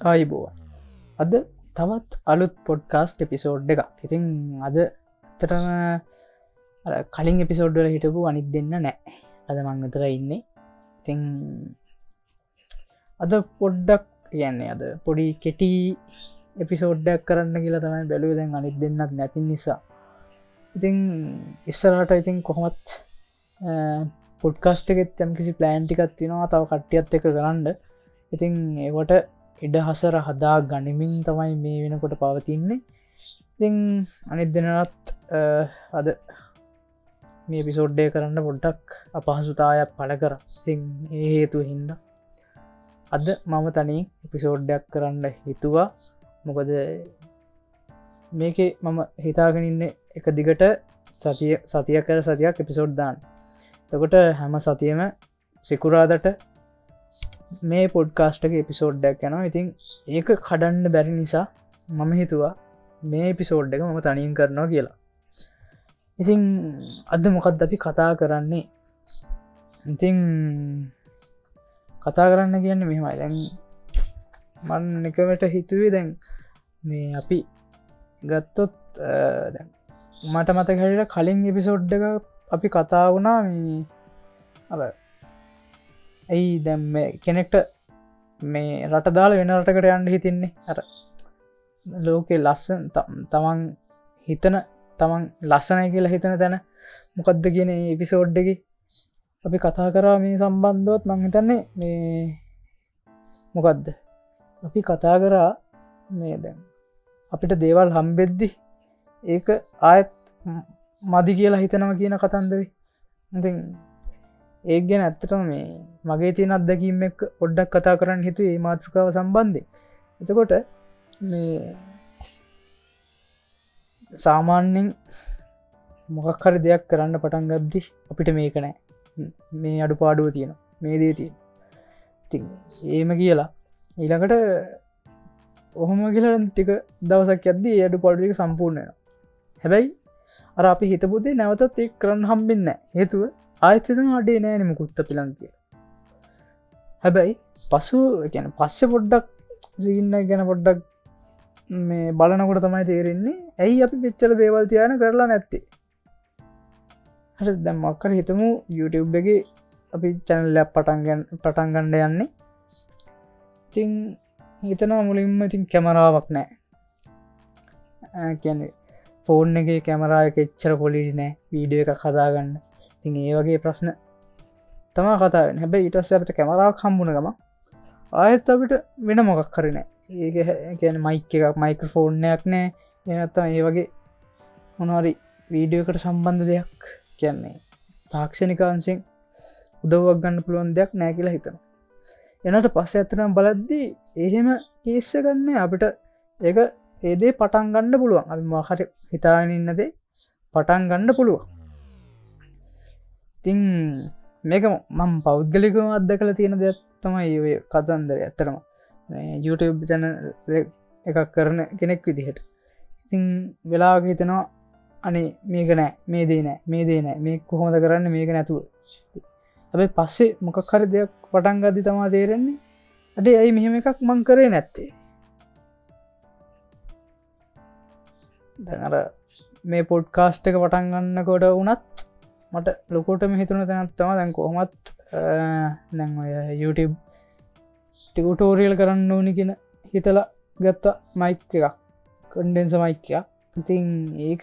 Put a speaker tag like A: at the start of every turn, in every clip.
A: ආයිබෝව අද තවත් අලුත් පොඩ්කාස්ට් එපිසෝඩ් එක ඉතින් අද ඇත්තටම කලින් එපිසෝඩ්ඩල හිටපු අනිත් දෙන්න නෑ. අද මංගතර ඉන්නේ. ඉතිං අද පොඩ්ඩක් කියන්නේ අද පොඩි කෙටි එපිසෝඩ්ඩක් කරන්න කියලා තමයි බැලුව. දැන් අනිත් දෙන්නත් නැති නිසා. ඉතිං ඉස්සරට ඉතින් කොහොමත් පොඩ්කාස්ට එකෙත් යම් කිසි ප්ලෑන්ටිකත් තිනවා තව කට්ටියත් එක කරන්න. ඉතිං ඒවට ඉඩ හසර හදා ගනිමින් තමයි මේ වෙනකොට පවතින්නේ. ඉතිං අනිත් දෙනත් අද මේ පිසෝඩ්ඩය කරන්න පොඩ්ඩක් අපහසුතායක් පල කර. ඉතිං ඒ හේතු හින්ද අද මම තනින් එපිසෝඩ්ඩයක් කරන්න හිතුවා. මොකද මේක මම හිතාගෙනන්න එක දිගට සතිය සතිය කර සතියක් එපිසෝඩ්දාන් තකොට හැම සතියම සිකුරාදට මේ පොඩ්කාස්ටක එපිසෝඩ්ඩක් යනවා. ඉතින් ඒක කඩන්න බැරි නිසා මම හිතුවා මේ පිසෝඩ් එක මම තනින් කරනවා කියලා. ඉතින් අද මොකක්ද අපි කතා කරන්නේ? ඉතිං කතා කරන්න කියන්න මෙහෙමයි. දැන් මන් එකවට හිතුවේ දැන් මේ අපි ගත්තොත් මට මත හැට කලින් එපිසෝඩ් එක අපි කතා වුණා මේ අ ඇයි දැම් කෙනෙක්ට මේ රට දාල වෙන රටකට යන්න හිතින්නේ? අර ලෝකෙ ලස්සන් තමන් හිතන තමන් ලස්සනය කියලා හිතන තැන මොකක්ද කියන එපිසෝඩ්ඩකි අපි කතා කරා මේ සම්බන්ධුවත් මංහිතන්නේ මේ මොකක්ද අපි කතා කරා මේ දැන් අපිට දේවල් හම්බෙද්දි ඒක ආයත් මදි කියලා හිතනව කියන කතන්දරි. ඉති ඒ ගැන ඇත්තටම මේ මගේ තියෙන අත්දැකීම එක් ඔඩ්ඩක් කතා කරන්න හිතු ඒ මාතෘකාව සම්බන්ධය එතකොට මේ සාමාන්‍යෙන් මොකක් හරි දෙයක් කරන්න පටන් ගද්දි අපිට මේක නෑ. මේ අඩු පාඩුව තියෙන මේ දේ තියෙන ති ඒම කියලා ඊළඟට ඔහොම කියලා ටික දවසක් ඇද්දී අඩු පාඩුවක සම්පූර්ණය හැබැයි අර අපි හිතපුදේ නැවතත් එක් කරන්න හම්බෙන්න හේතුව ආයතන අඩේ නෑනම කුත්ත පිලං කිය හැබැයි පසු ගැන පස්සෙ පොඩ්ඩක් සිගන්න ගැන පොඩ්ඩක් මේ බලනකොට තමයි තේරෙන්නේ ඇයි අපි පිච්චර දේවල් තියන කරලා නැත්තේ. හට දැම්මක්කර හිතමු YouTube එක අපි චැනල්ල පටන්ගන් පටන්ගණ්ඩ යන්නේ. ඉතිං හිතනවා මුලින්ම ඉතින් කැමරාවක් නෑ. කියන්නේ ෆෝන් එක කැමරාය එච්චර පොලිටි නෑ. වීඩිය එක කදාගන්න ති ඒ වගේ ප්‍රශ්න තමා කතාවෙන් හැබැයි ඉටස් අපට කැමරාවක් හම්බුණ ගම ආයත් අපිට වෙන මොකක් කරන ඒක කියන මයික එකක් මයික ෆෝර්නයක් නෑ. එනත්තම ඒ වගේ මොනවරි වීඩියෝකට සම්බන්ධ දෙයක් කියන්නේ තාක්ෂණිකාන්සිෙන් උදවක් ගන්න පුළුවන් දෙයක් නෑ කියලා හිතන එනට පස්ස ඇතරම් බලද්දී එහෙම කේස්ස ගන්න අපිට ඒක ඒදේ පටන් ගන්න පුළුවන්. අපි මහර හිතාගන්නදේ පටන් ගන්න පුළුවන්. තිං මේක මම් පෞද්ගලිකම අදකල තියෙන දෙයක් තමයි ඔය කතන්දර ඇත්තරම YouTube ජන එකක් කරන කෙනෙක් විදිහට. ඉතිං වෙලාග හිතනවා අනේ මේක නෑ මේ දේ නෑ මේ දේ නෑ මේ කොහොමද කරන්න මේක නැතුව. ඇබයි පස්සේ මොකක් හරි දෙයක් පටන් ගදදි තමා තේරෙන්නේ. අඩේ ඇයි මෙහෙම එකක් මං කරේ නැත්තේ? දැනර මේ පොඩ්කාස්ට් එක පටන් ගන්න කොට වනත් මට ලොකෝටම හිතුන තැනත්තම දැන් කොහොමත් නැං ඔය YouTube ටිකුටෝරියල් කරන්න ඕනි කියෙන හිතලා ගත්ත මයික් එකක් කන්ඩෙන්ස මයිකයක් ඉතින් ඒක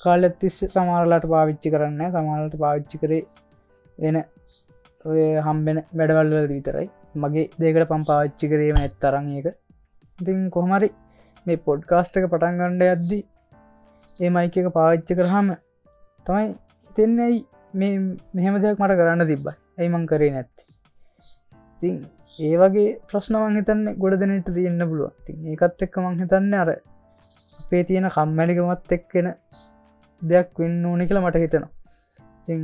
A: කාලත් තිස්ස සමාරලාට පාවිච්චි කරන්න සමාලට පාවිච්චි කරේ වෙන ඔය හම්බෙන වැඩවල්වල විතරයි. මගේ දේකට පම් පාවිච්චි කිරීම ඇත්තරන් ඒක ඉතින් කොහමරි මේ පොඩ්කාස්ට් එක පටන්ගණ්ඩ යද්දී ඒ මයික එක පාවිච්චි කරහම තමයි හිතෙන්නේයි මේ මෙහෙම දෙයක් මට කරන්න තිබ්බයි ඇයි මං කරේ නැත්ති? ති ඒ වගේ ප්‍රශ්නවන් හිතන්න ගොඩ දෙනට තියෙන්න්න පුළුව ති ඒකත් එක්ක මං හිතන්න අර අපේ තියෙන කම්මැලිකමත් එක්කෙන දෙයක් වෙන්න ඕනෙ කියලා මට හිතෙනවා. ති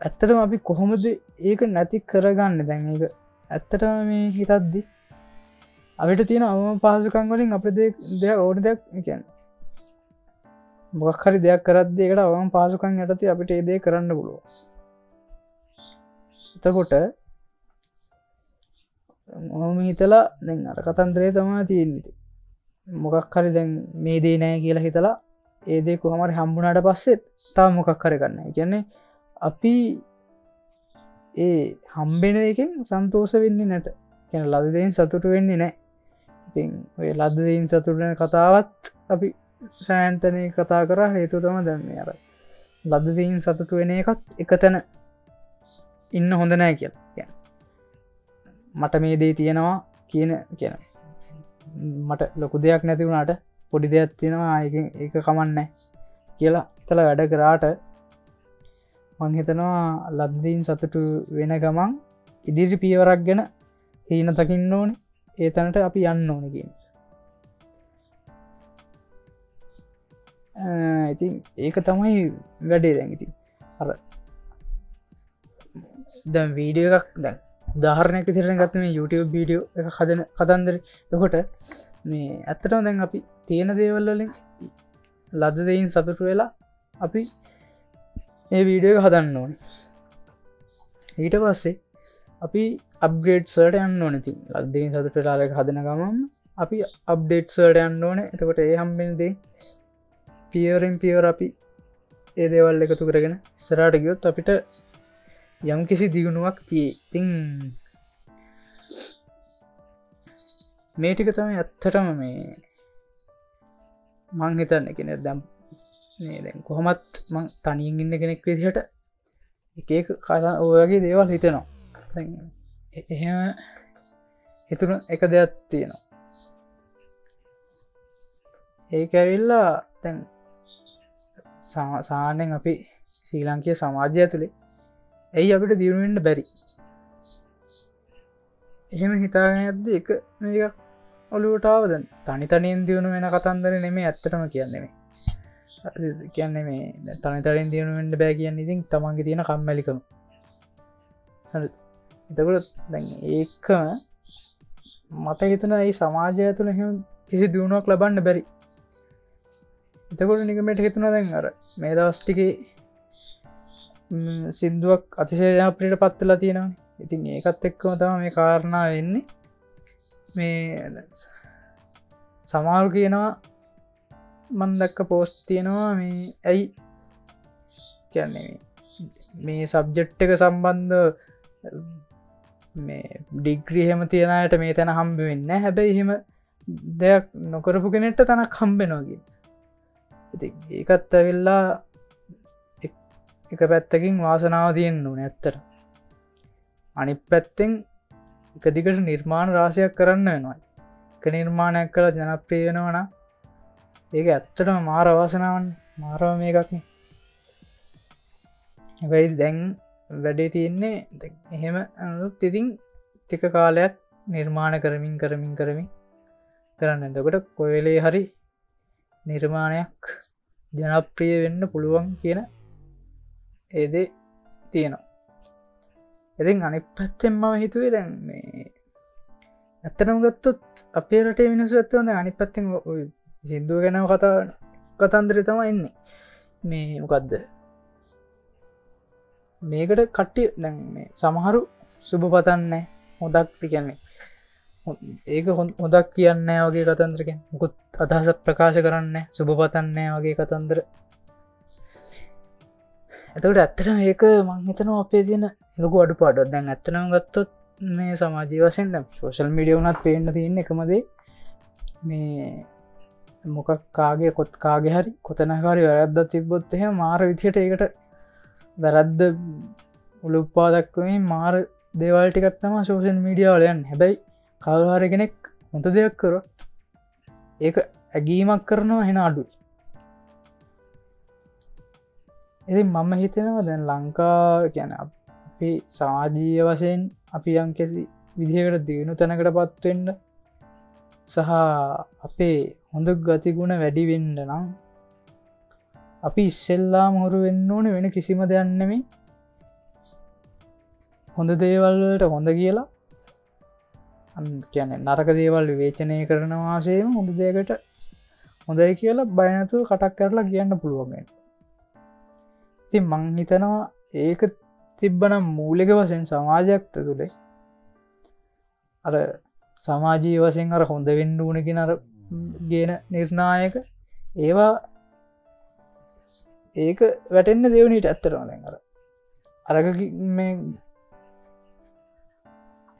A: ඇත්තටම අපි කොහොමද ඒක නැති කරගන්න? දැන් ඒක ඇත්තටම මේ හිතද්දි? අපිට තියෙන අවම පහසුකං වලින් අප දෙ ඕන දෙයක් කියන්න මොක් හරි දෙයක් කරත්දේකට අවම පාසුකන් යටති අපිට ඒදේ කරන්න පුළුව එතකොට මොහම හිතලා දැන් අර කතන්දරේ තමා තියෙන්න්නති මොකක් හරි දැන් මේ දේ නෑ කියලා හිතලා ඒදේ කොහමරි හම්බුනාට පස්සෙත් තා මොකක් කර ගන්න කියන්නේ අපි ඒ හම්බෙන එකෙන් සන්තෝස වෙන්නේ නැත. කියන ලදදෙන් සතුට වෙන්නේ නෑ. ඉතින් ඔය ලදදයින් සතුටන කතාවත් අපි සෑන්තනය කතා කර හේතු තම දැන්න අර ලදදීන් සතුට වෙන එකත් එක තැන ඉන්න හොඳ නෑ කියල. මට මේ දේ තියෙනවා කියන කියන. මට ලොකු දෙයක් නැති වුණට පොඩි දෙයක් තියෙනවා ඒ කමන්න කියලා තල වැඩ කරාට මංහිතනවා ලබ්දීන් සතුටු වෙන ගමන් ඉදිරි පියවරක් ගැන හීන තකින්න ඕන. ඒ තැනට අපි යන්න ඕනකින් ඉතින් ඒක තමයි වැඩේ දැන්ඉති අර දැ වීඩියෝ එකක් දැන් උදාහරණයක තිරෙන ගත්ත මේ YouTube වීඩියෝ එක හදන කතන්දර. දකොට මේ ඇත්තටම දැන් අපි තියෙන දේවල්වලින් ලද දෙයින් සතුටු වෙලා අපි ඒ වීඩියෝ හදන්න ඕන. ඊට පස්සේ අපි අප්ගේඩ් සට යන්න ඕනති ලදදිින් සතුට ලාලක හදන ගමම් අපි අප්ඩේට් සට යන්න ඕන. එතකොට ඒ හම්බෙන්දේ පියවරෙන් පියවර අපි ඒ දේවල් එකතු කරගෙන සරාට ගියොත් අපිට යම් කිසි දියුණුවක් තිය තිං මේටික තම ඇත්තටම මේ මං හිතන්න කෙන දැම් දැන් කොහොමත් මං තනියෙන් ඉන්න කෙනෙක් විදිහට එක කර ඕයගේ දේවල් හිතනවා. එහෙම හිතුන එක දෙයක් තියෙනවා. ඒක ඇවිල්ලා තැන් සානෙන් අපි ශ්‍රී ලංකය සමාජය තුළේ ඇයි අපිට දියුණුවෙන්ට බැරි? එහෙම හිතාගෙන ඇද්ද එක මේක ඔලුවටාවද තනි තනින් දියුණු වෙන කතන්දර නෙමේ ඇත්තටම කියන්නෙමේ කියන්නේ මේ තනි තරෙන් දියුණුවෙන්ට බෑ කියන්න ඉතින් තමන්ගේ තියෙන කම්මැලිකම. එතකොට දැ ඒකම මත හිතන ඒ සමාජය තුළ හෙම කිසි දියුණුවක් ලබන්න බැරි. එතකොට නිකමට හිතුන දැන් අර මේ දවස්ටිකේ සින්දුවක් අතිශයප්‍රිට පත්වෙලා තියෙනවා ඉතින් ඒකත් එක්කම තම මේ කාරණා වෙන්නේ. මේ සමාරු කියනවා මන්දක්ක පෝස්් තියෙනවා මේ ඇයි? කියන්නේ මේ සබ්ජෙට් එක සම්බන්ධ මේ ඩිග්‍රී හෙම තියෙනයට මේ තැන හම්බ වෙන්න හැබැයි එහෙම දෙයක් නොකරපු කෙනෙට්ට තනක් හම්බෙනවාගේ ඉති ඒකත් ඇවිල්ලා එක පැත්තකින් වාසනාව තියෙන් ඕන ඇත්තර අනි පැත්තෙන් එක දිකට නිර්මාණ රාශයක් කරන්න වෙනවා. එක නිර්මාණයක් කළ ජනප්‍රියවෙනවන ඒක ඇත්තටම මාර වාසනාවන් මාරව මේකක්න. හැබැයි දැන් වැඩේ තියෙන්නේ එහෙම අනුත් ඉතින් ටික කාලයක් නිර්මාණ කරමින් කරමින් කරමින් කරන්න. එතකොට කොයලේ හරි නිර්මාණයක් ජනප්‍රිය වෙන්න පුළුවන් කියන ඒදේ තියෙනවා. ඉතින් අනි පැත්තෙන් මම හිතුවේ දැන් මේ ඇත්තනම් ගත්තොත් අපේ රටේ මිනිසු ඇත්තවන්න අනි පත්තිෙන් සිින්දුව ගැනව කතා කතන්දර තම එන්නේ මේ මොකක්ද මේකට කට්ටි දැන් සමහරු සුභ පතන්නේ හොදක් කියන්නේ ඒක හොදක් කියන්න වගේ කතන්දරක මුකුත් අදහස ප්‍රකාශ කරන්න සුභ පතන්නේ වගේ කතන්දර. ඇතකට ඇත්තට ඒක මංහිතන අපේ තියෙන ලොකු අඩු පාඩ දැන් ඇත්තනම් ගත්තොත් මේ සමාජී වසෙන් දැම් සෝශල් මිඩිය වුනත් පේන්න තියන්න එකමදේ මේ මොකක් කාගේ කොත් කාගේ හරි කොතනකාරි වැරද්ද තිබ්බොත් එහ මාර විදියට ඒකට වැරද්ද උළුපාදක්වමින් මාර දේවල්ටිකත්තම සෝෂන් මීඩියාවලයන් හැබැයි කවහර කෙනෙක් හොඳ දෙයක් කරොත් ඒක ඇගීමක් කරනවා හෙන අඩුයි. ඉති මම හිතෙනවා දැන් ලංකා ගැන අපි සමාජීය වශයෙන් අපි යම්කෙසි විදිහකට දියුණු තැනකට පත්වෙන්න සහ අපේ හොඳ ගතිගුණ වැඩිවෙන්න නම් අපි ඉස්සෙල්ලා මොහරු වෙන්න ඕන වෙන කිසිම දෙයන්නෙමි හොඳ දේවල්වලට හොඳ කියලා කියන නරක දේවල් විවේචනය කරන වාසේම හොඳ දෙයකට හොඳයි කියලා බයනතු කටක් කරලා කියන්න පුළුවන්ගෙන ති මං හිතනවා ඒක තිබ්බනම් මූලික වසෙන් සමාජයක්ත තුළේ අර සමාජී වසෙන් අර හොඳ වෙන්ඩ ඕනකින අර ගෙන නිර්ණායක ඒවා ඒක වැටෙන්න්න දෙවනීට ඇත්තරම දැන් අර. අරක මේ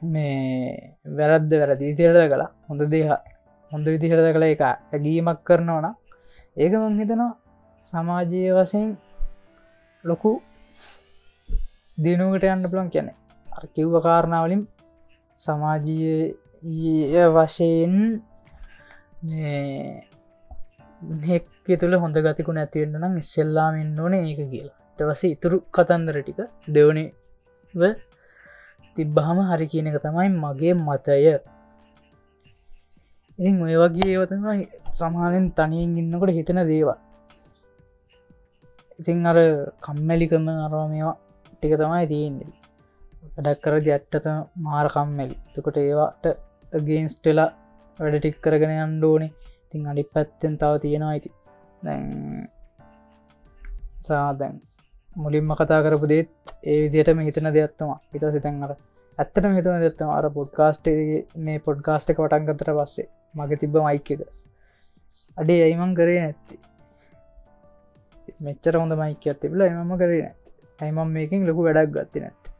A: මේ වැරද්ද වැරදි විතිරද කලා හොඳ දේහ හොඳ විදිහරද කළ එක ඇගීමක් කරනවන ඒක මං හිතනවා සමාජය වසයෙන් ලොකු දිනුවට යන්න පුළන් කියැනෙ අර කිව්ව කාරණාවලින් සමාජීය වශයෙන් නෙක්ක තුළ හොඳ ගතිකු නැතිවෙන්න නම් ඉස්සෙල්ලාමෙන් ඕන ඒක කියලා. ටවස ඉතුරු කතන්දර ටික දෙවනි තිබ්බහම හරි කියන එක තමයි මගේ මතය. ඉතින් ඔය වගේ ඒවතමයි සමානෙන් තනියෙන් ඉන්නකොට හිතෙන දේවා ඉතින් අර කම්මැලිකම අරවා මේවා ටික තමයි තියෙන්නේ. වැඩක් කර ඇත්තත මාරකම්මැලි තකොට ඒවාට ගේන්ස්ටෙලා වැඩ ටික් කරගෙන අන්ඩෝනේ තින් අඩි පැත්තෙන් තව තියෙනවා ඇති දැන් සාදැන් මුලින්ම කතා කරපු දේත් ඒ විදිහටම හිතන දෙයක්ත්තම පිට සිතැන් අර ඇත්තට හිතන දෙත්තම අර පොඩ්කාස්ට මේ පොඩ්කාස්ට එක වටන්ගතර පස්සේ මග තිබ්බ මයික්කද අඩේ ඇයිමං කරේ නැත්ති? මෙච්චර හොඳ මයික ඇතිබල එමම කරේ නැත් ඇයිමම් මේකින් ලොකු වැඩක් ගත්ති නැත්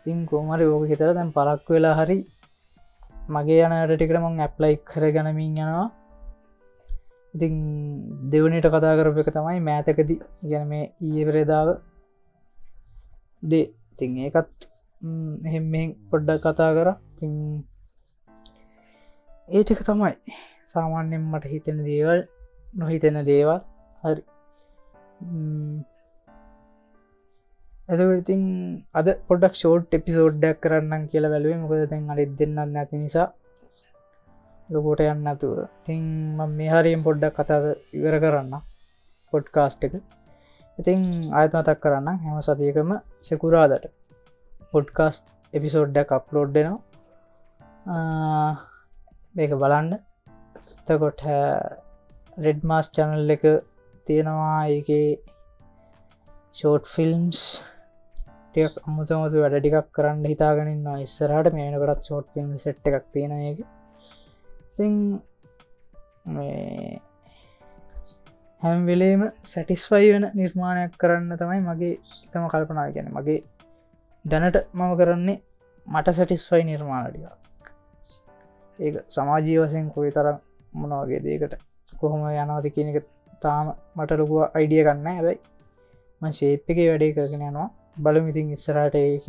A: ඉතින් කෝමරි ඕක හිතර දැන් පරක් වෙලා හරි මගේ යනට ටිකට මං ඇප්ලයි කර ගනමින් යනවා. ඉතින් දෙවනට කතා කරප එක තමයි මෑතකද ගැන මේ ඊපරේදාව දේ. තින් ඒකත් එහෙම පොඩ්ඩක් කතා කර. තින් ඒටක තමයි. සාමාන්‍යෙන් මට හිතෙන දේවල් නොහිතෙන දේවල්. හරි. ඇතින් අද පොඩක් ෂෝට් එපිසෝඩ්ඩක් කරන්න කියලා වැලුවේ මොකද තැන් අඩි දෙන්න නැති නිසා. ලොකොට යන්නතුව තින් මේ හරියෙන් පොඩ්ඩක් කතාද ඉවර කරන්න. පොඩ්කාස්ට් එක. ඉතින් අයත්මතක් කරන්න හැම සතියකම සෙකුරාදට. පොඩ්කාස්ට් එපිසෝඩ්ඩක් අප්ලෝඩ්ඩනවා මේක බලන්න. තකොට රෙඩ් මාස් චැනල් එක තියෙනවා. ඒක ෂෝට් ෆිල්ම්ස් ටියක් අමුතමතු වැඩ ටිකක් කරන්න හිතාගෙනන්න ඉස්සරහට මේනකටත් ෂෝට් ෆිල්ම් සෙට් එකක් තියෙන එක හැම්වෙලේම සැටිස්ෆයි වෙන නිර්මාණයක් කරන්න තමයි මගේ එකම කල්පනා ගැන මගේ දැනට මම කරන්නේ මට සැටිස්ෆයි නිර්මාණටික ඒ සමාජී වසයෙන් කොයි තරම් මොනවගේ දේකට කොහොම යනවද කියන එක තාම මට ලොකුව අයිඩිය ගන්න හැබයි ම ශේප් එක වැඩේ කරගෙන යනවා. බලමිතින් ඉස්සරට ඒක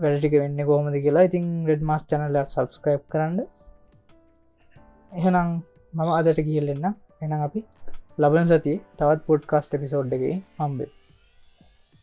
A: වැඩටික වෙන්න කොහොමද කියලා. ඉතින් රෙඩ් මස් චනල්ල සබස්ක්‍රයිබ් කරන්න. එහෙනම් මම අදට කියල්ලෙන්න එනම් අපි ලබන සති තවත් පොඩ්කාස්ට පිසෝඩ්ඩගේ හම්බේ